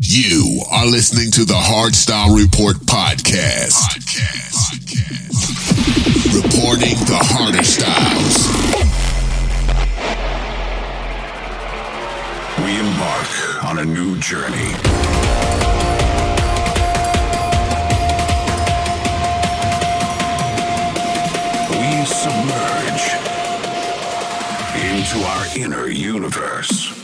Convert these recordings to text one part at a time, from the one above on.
You are listening to the Hardstyle Report podcast. podcast. podcast. Reporting the harder styles. We embark on a new journey. We submerge into our inner universe.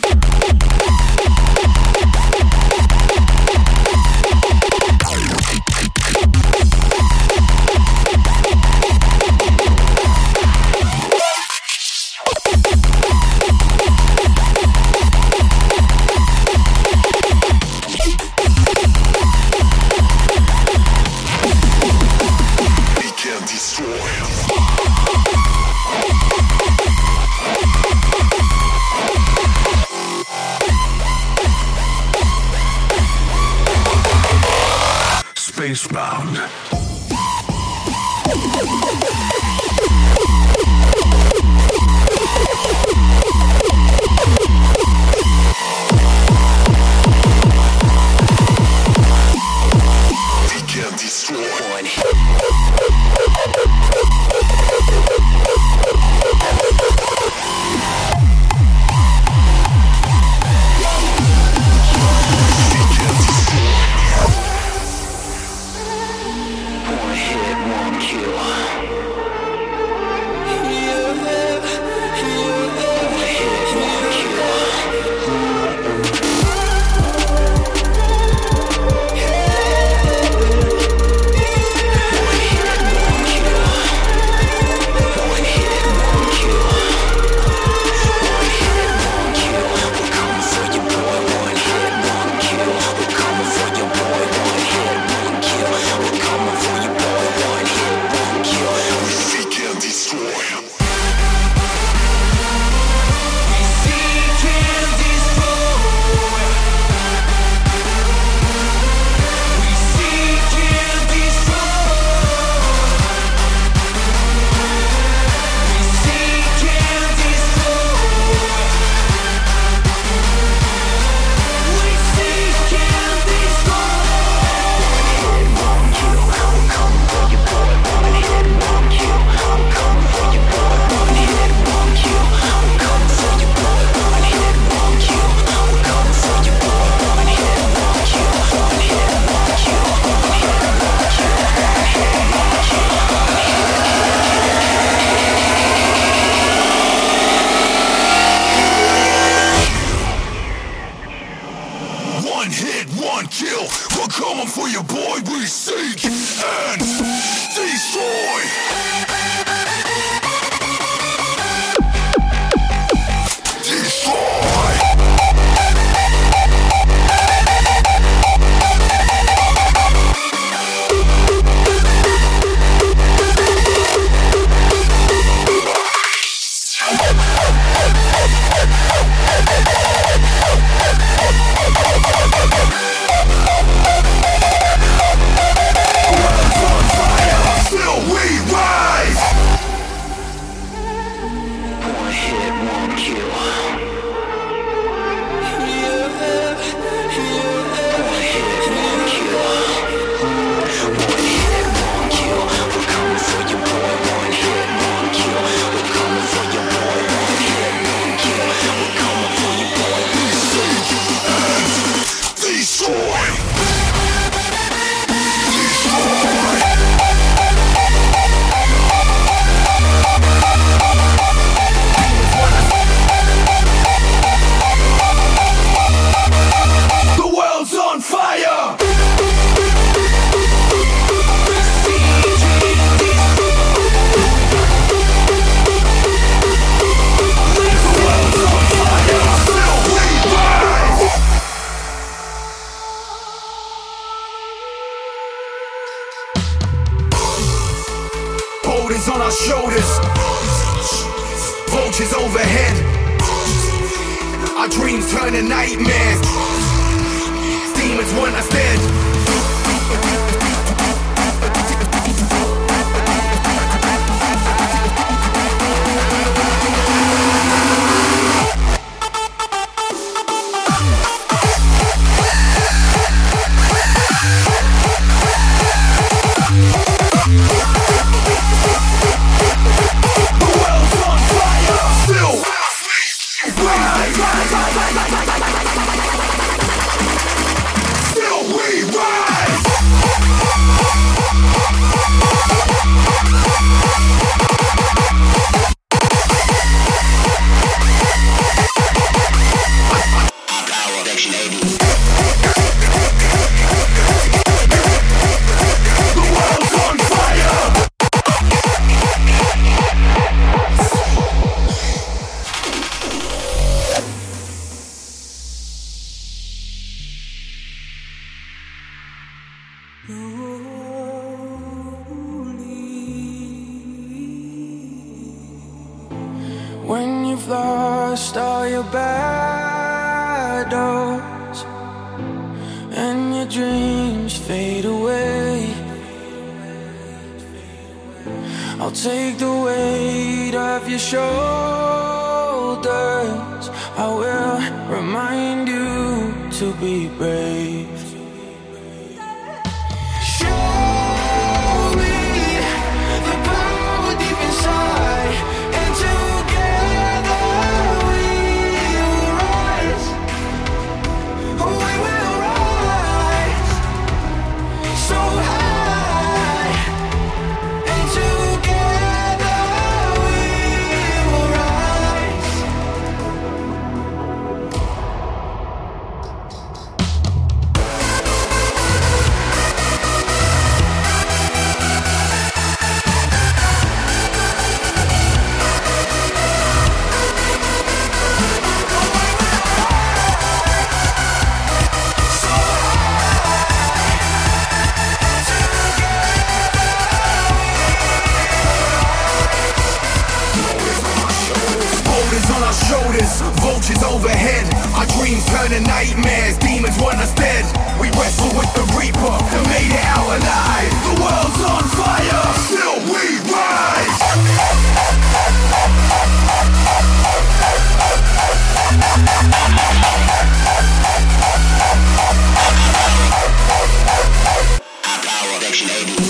eastbound. battles and your dreams fade away. I'll take the weight of your shoulders. I will remind you to be brave. Section 80.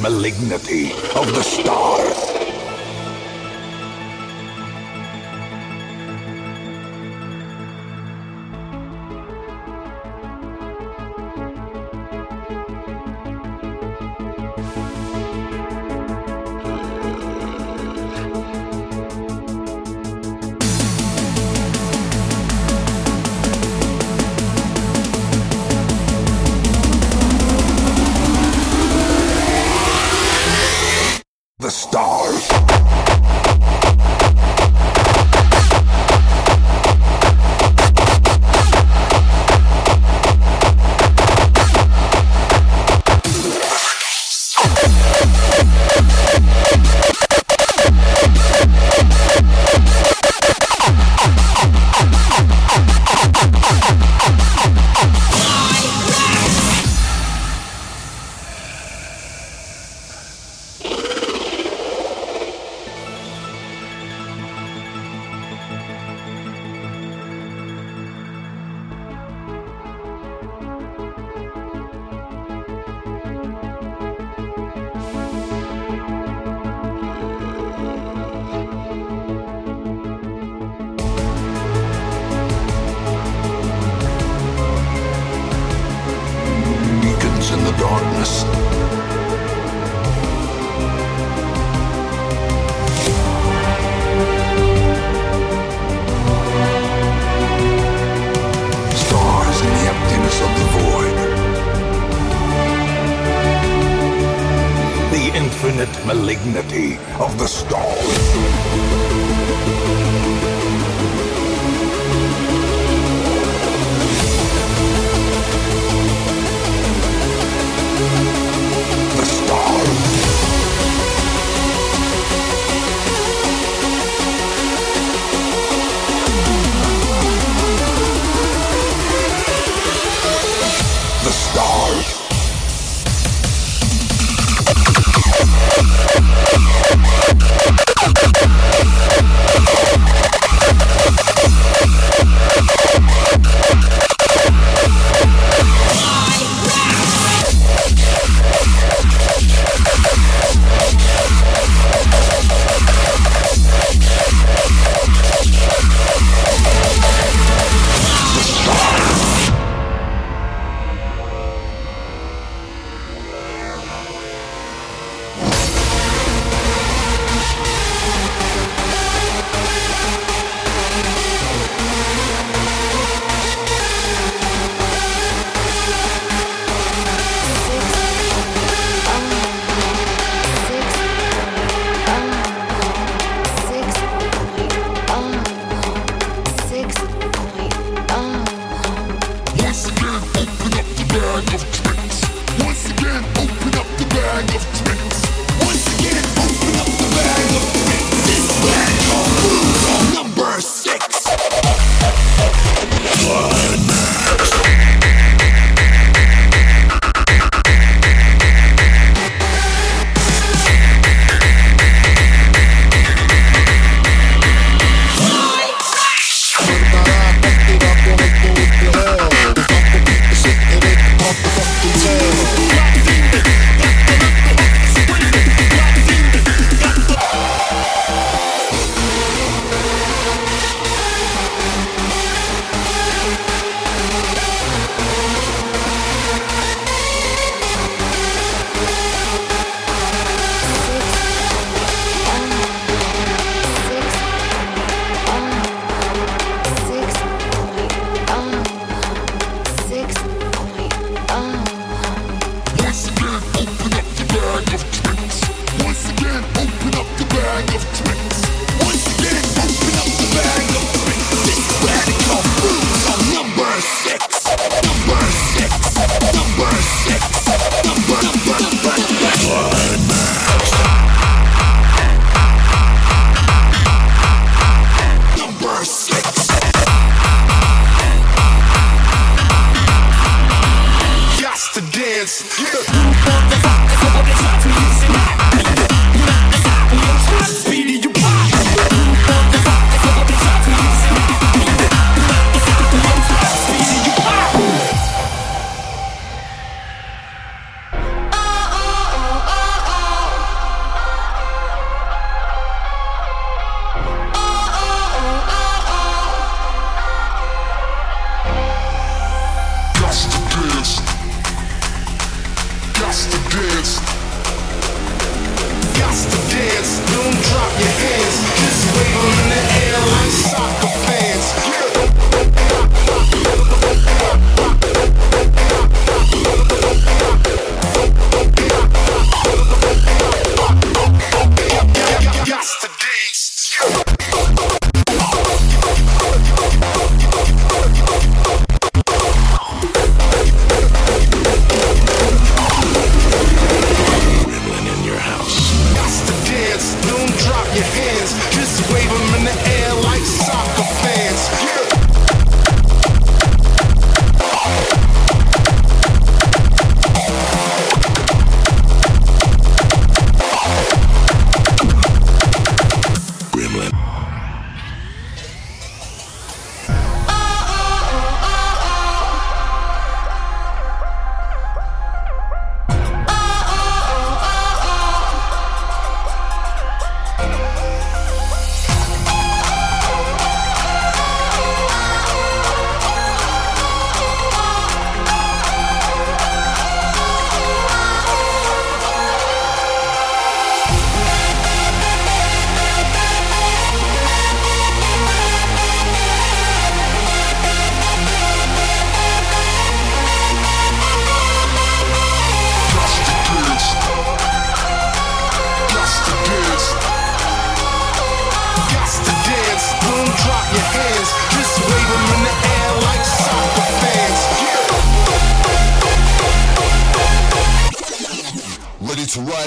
malignity of the star.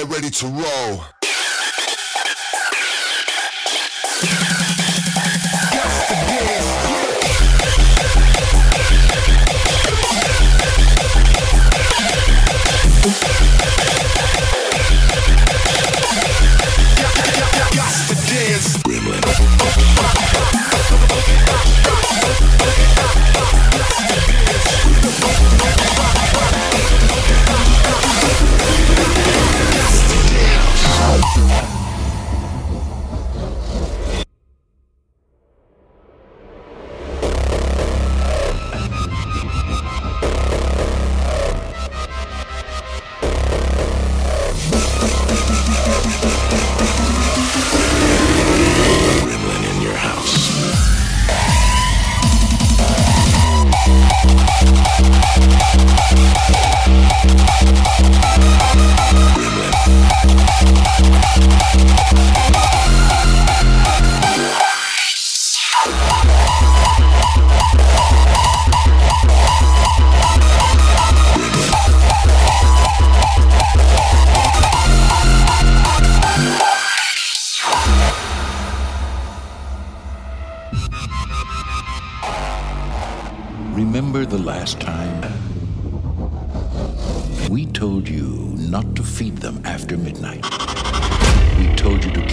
Ready to ride, ready to roll. Gremlin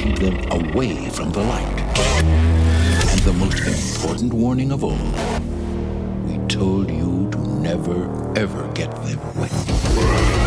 keep them away from the light. And the most important warning of all, we told you to never, ever get them wet.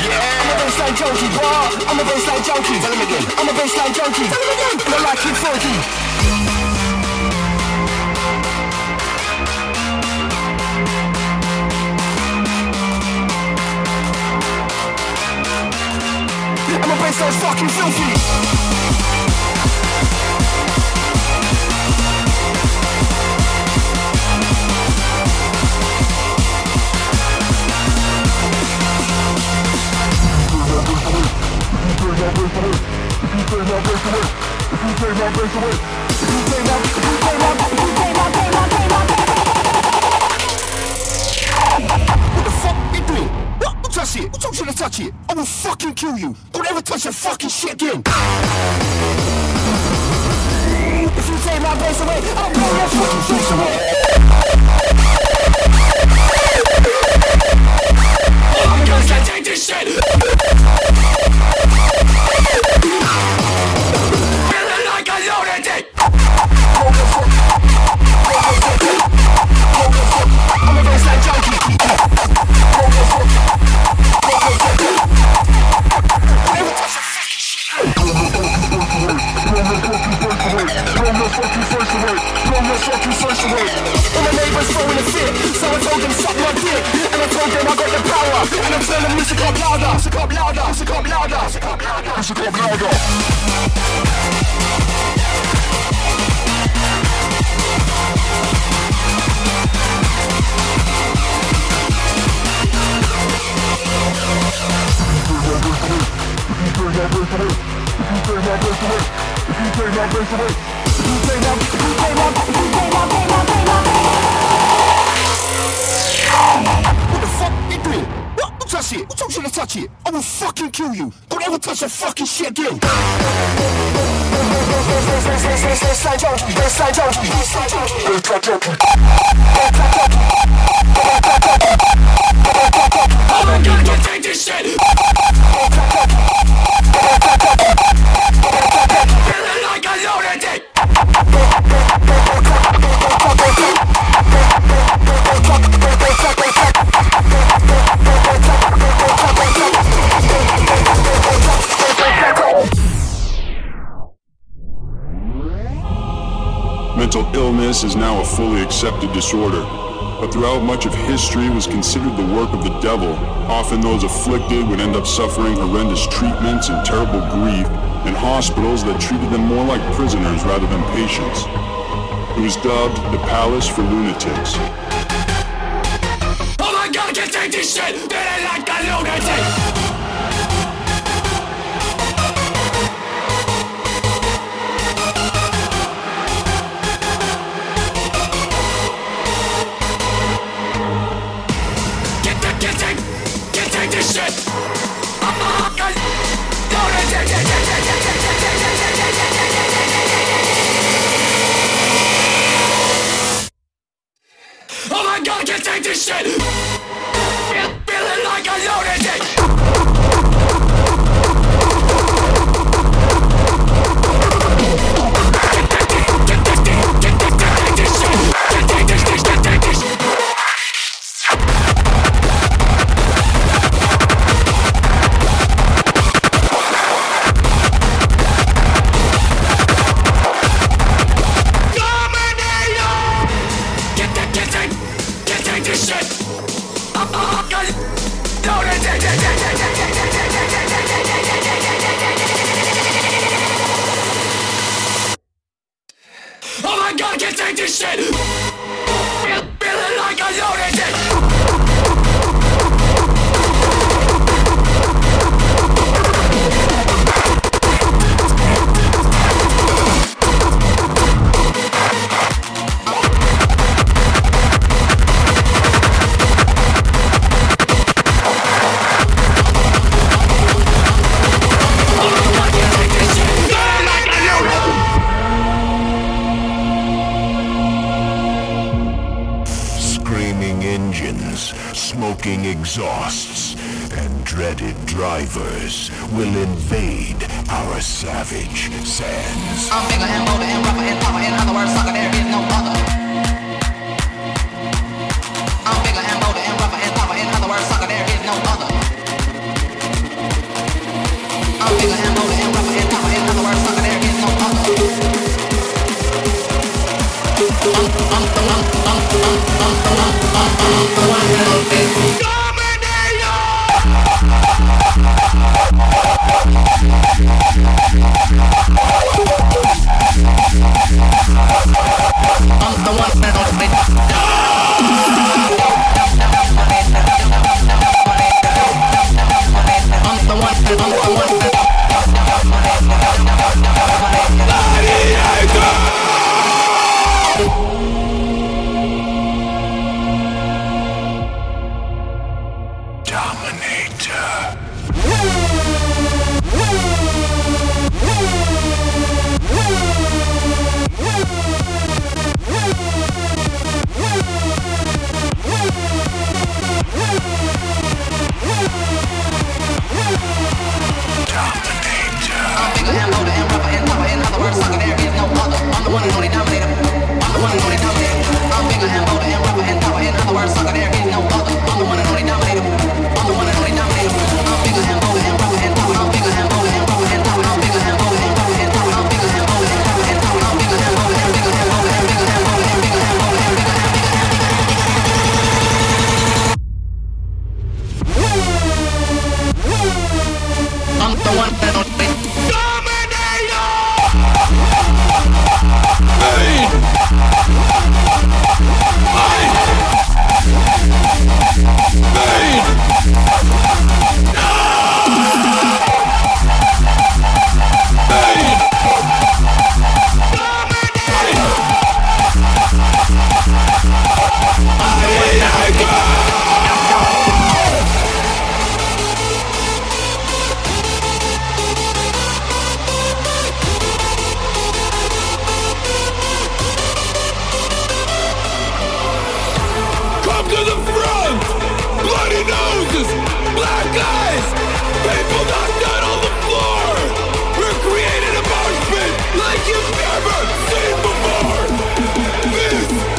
I'm a bassline junkie, bro. I'm a bassline junkie. Tell him again. I'm a bassline junkie. Tell him again. And I like it funky. A bassline fucking filthy. What the fuck you to touch it? I will fucking kill you. Don't ever touch your fucking shit again. If you take my place away, I'll blow your fucking face away. I'm gonna take this shit. I'm telling music up louder, music up louder, music up louder, music up louder, music up louder. What the That fucking shit again. Oh illness is now a fully accepted disorder, but throughout much of history was considered the work of the devil. Often those afflicted would end up suffering horrendous treatments and terrible grief in hospitals that treated them more like prisoners rather than patients. It was dubbed the Palace for Lunatics. Oh my god, I can't take this shit! Feeling like a lunatic! I'm the one Guys, people knocked on the floor. We're a pit like you've never seen before.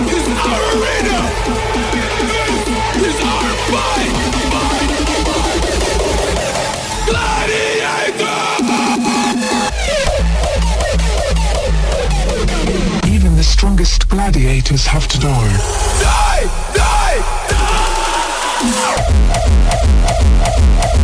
This is our arena. This is our fight. Even the strongest gladiators have to die. Die! Die! Die! Thank.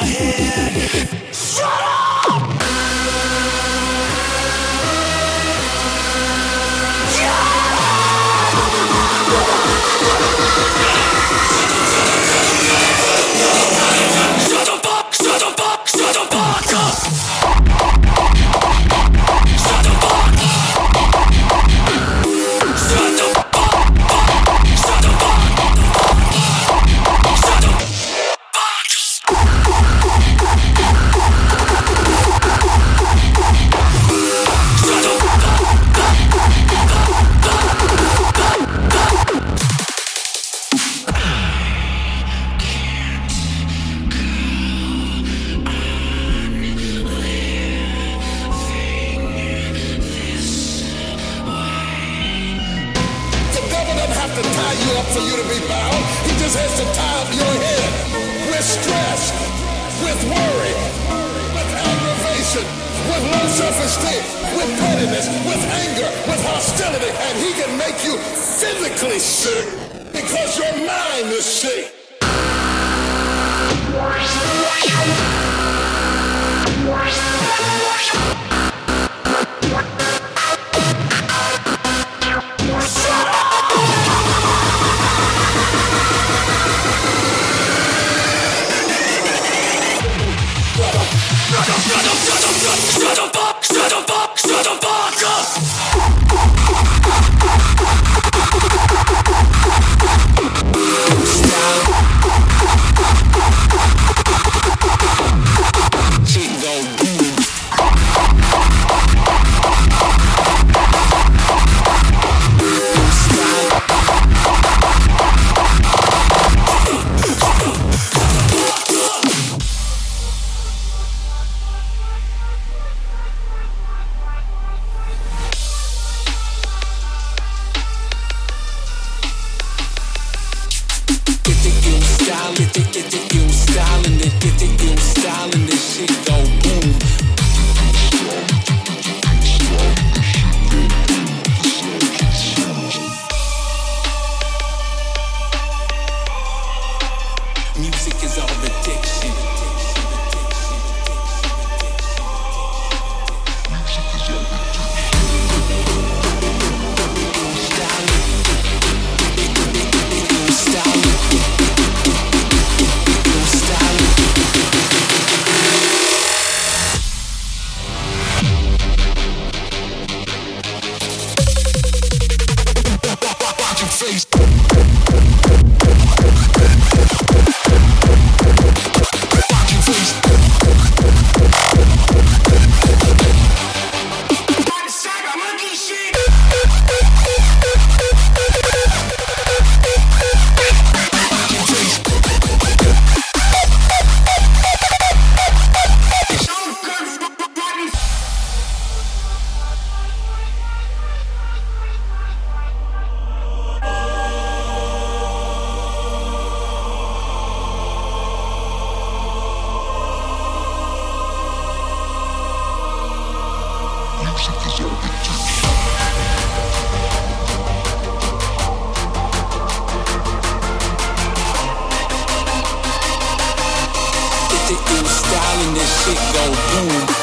my head. The ill style and this shit go boom.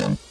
Production.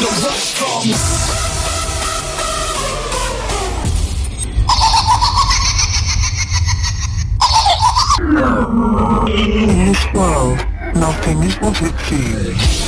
the rush comes. In this world, nothing is what it seems.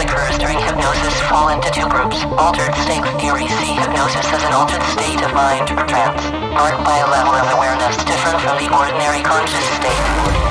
Occurs during hypnosis fall into two groups. Altered state theory see hypnosis as an altered state of mind or trance, marked by a level of awareness different from the ordinary conscious state.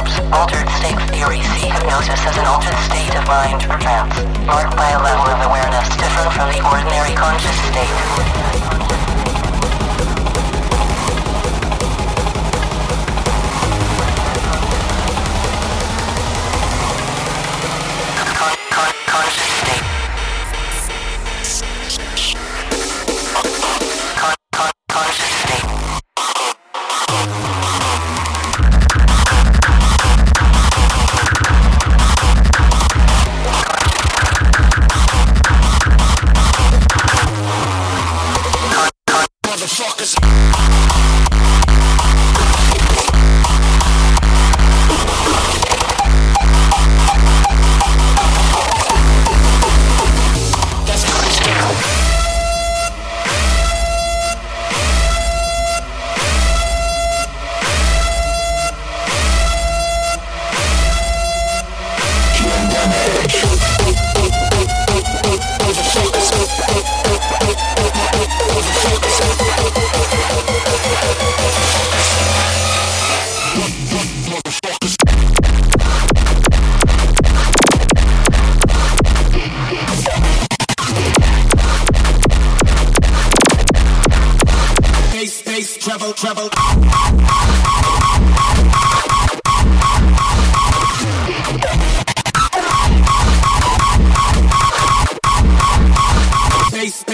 Groups. Altered state theory see hypnosis as an altered state of mind or trance, marked by a level of awareness different from the ordinary conscious state.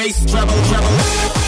Bass, treble, treble.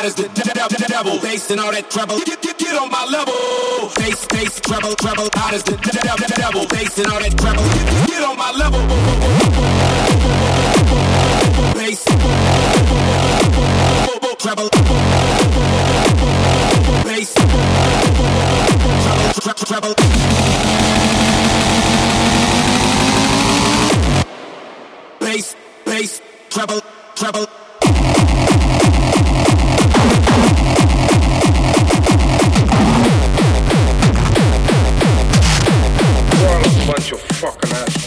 How does the de- de- de- devil bass and all that treble? Get, get, get on my level. Bass, bass, treble, treble. How does the de- de- de- devil bass and all that treble? Get, get, on my level. Bass, treble, bass, treble, treble. Bass, bass, treble, treble. Bunch of fucking assholes.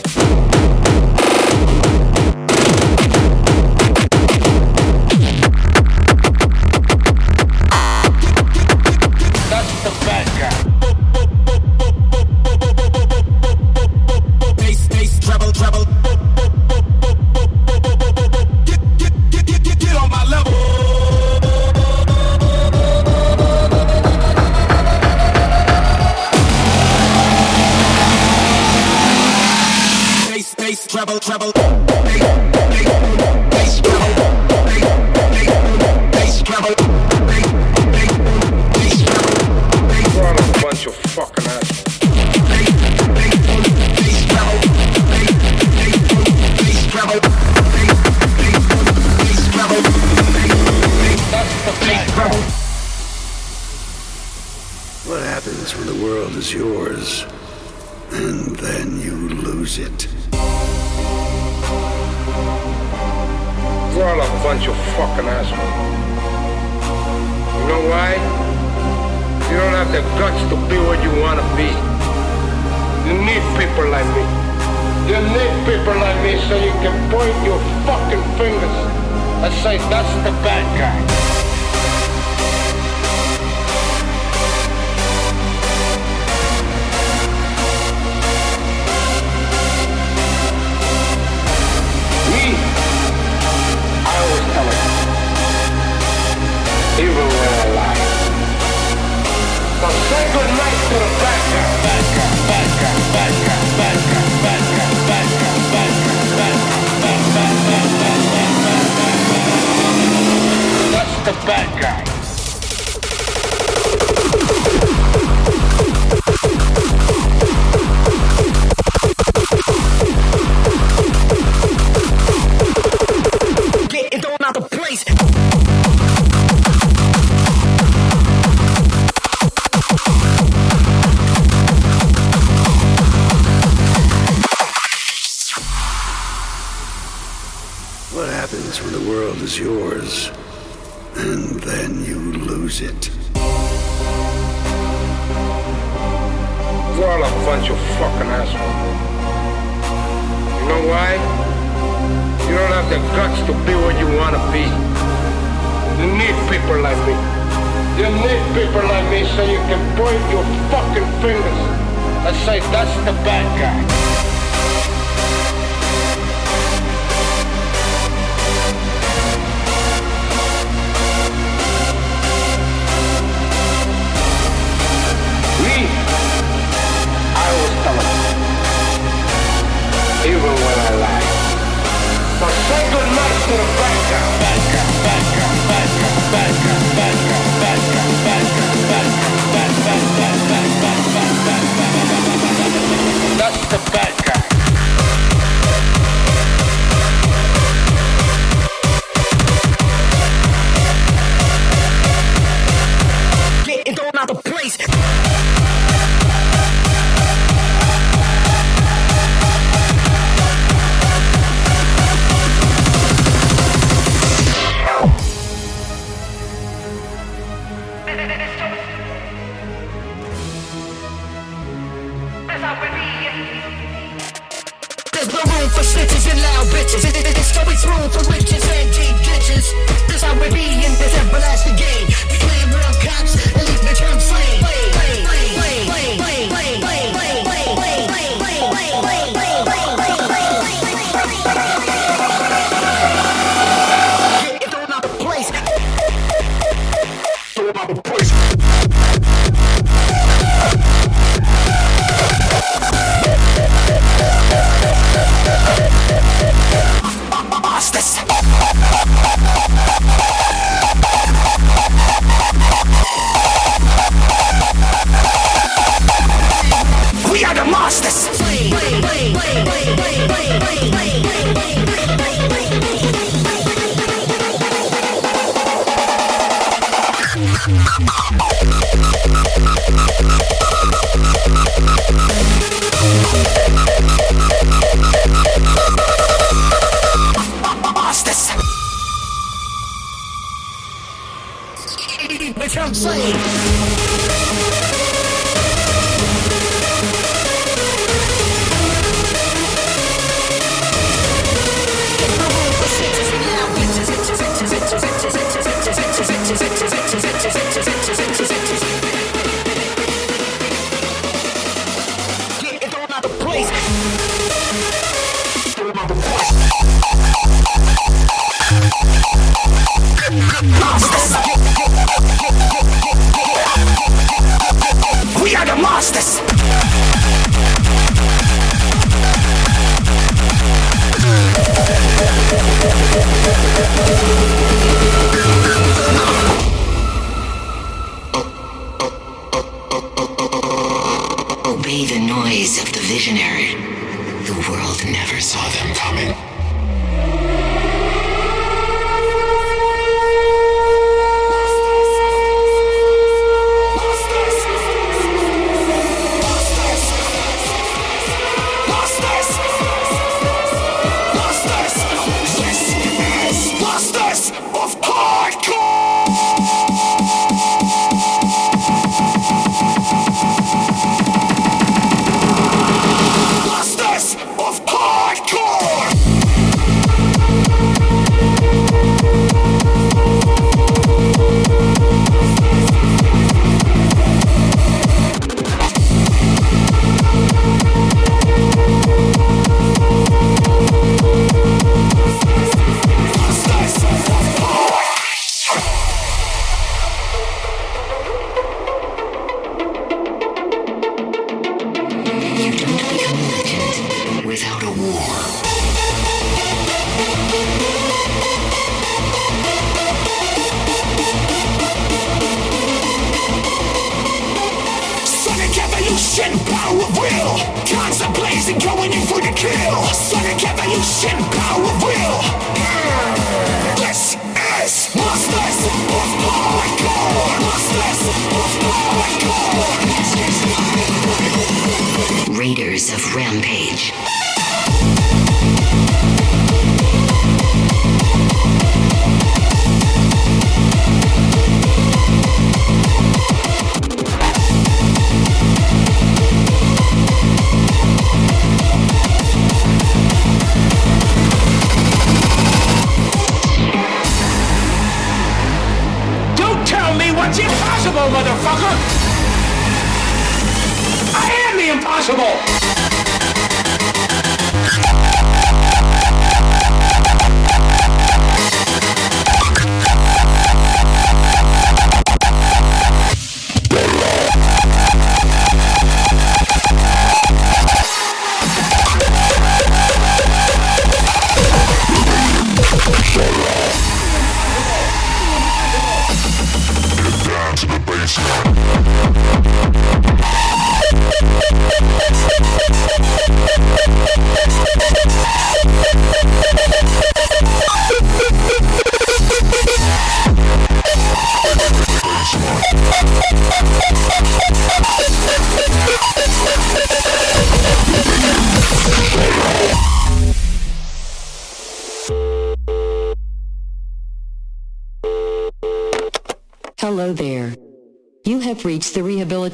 world is yours, and then you lose it. We're all a bunch of fucking assholes. You know why? You don't have the guts to be what you want to be. You need people like me. You need people like me so you can point your fucking fingers and say, that's the bad guy. the best.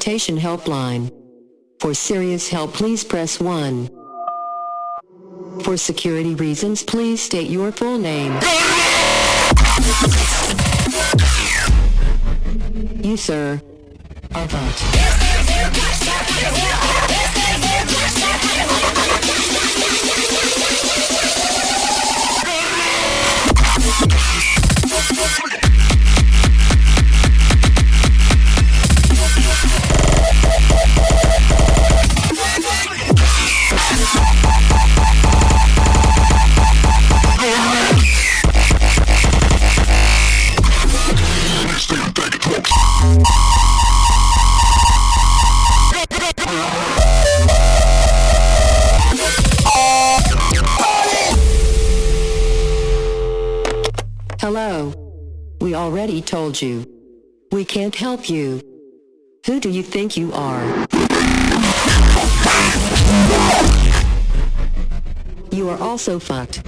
Helpline. For serious help please press 1. For security reasons please state your full name. You sir. you. We can't help you. Who do you think you are? You are also fucked.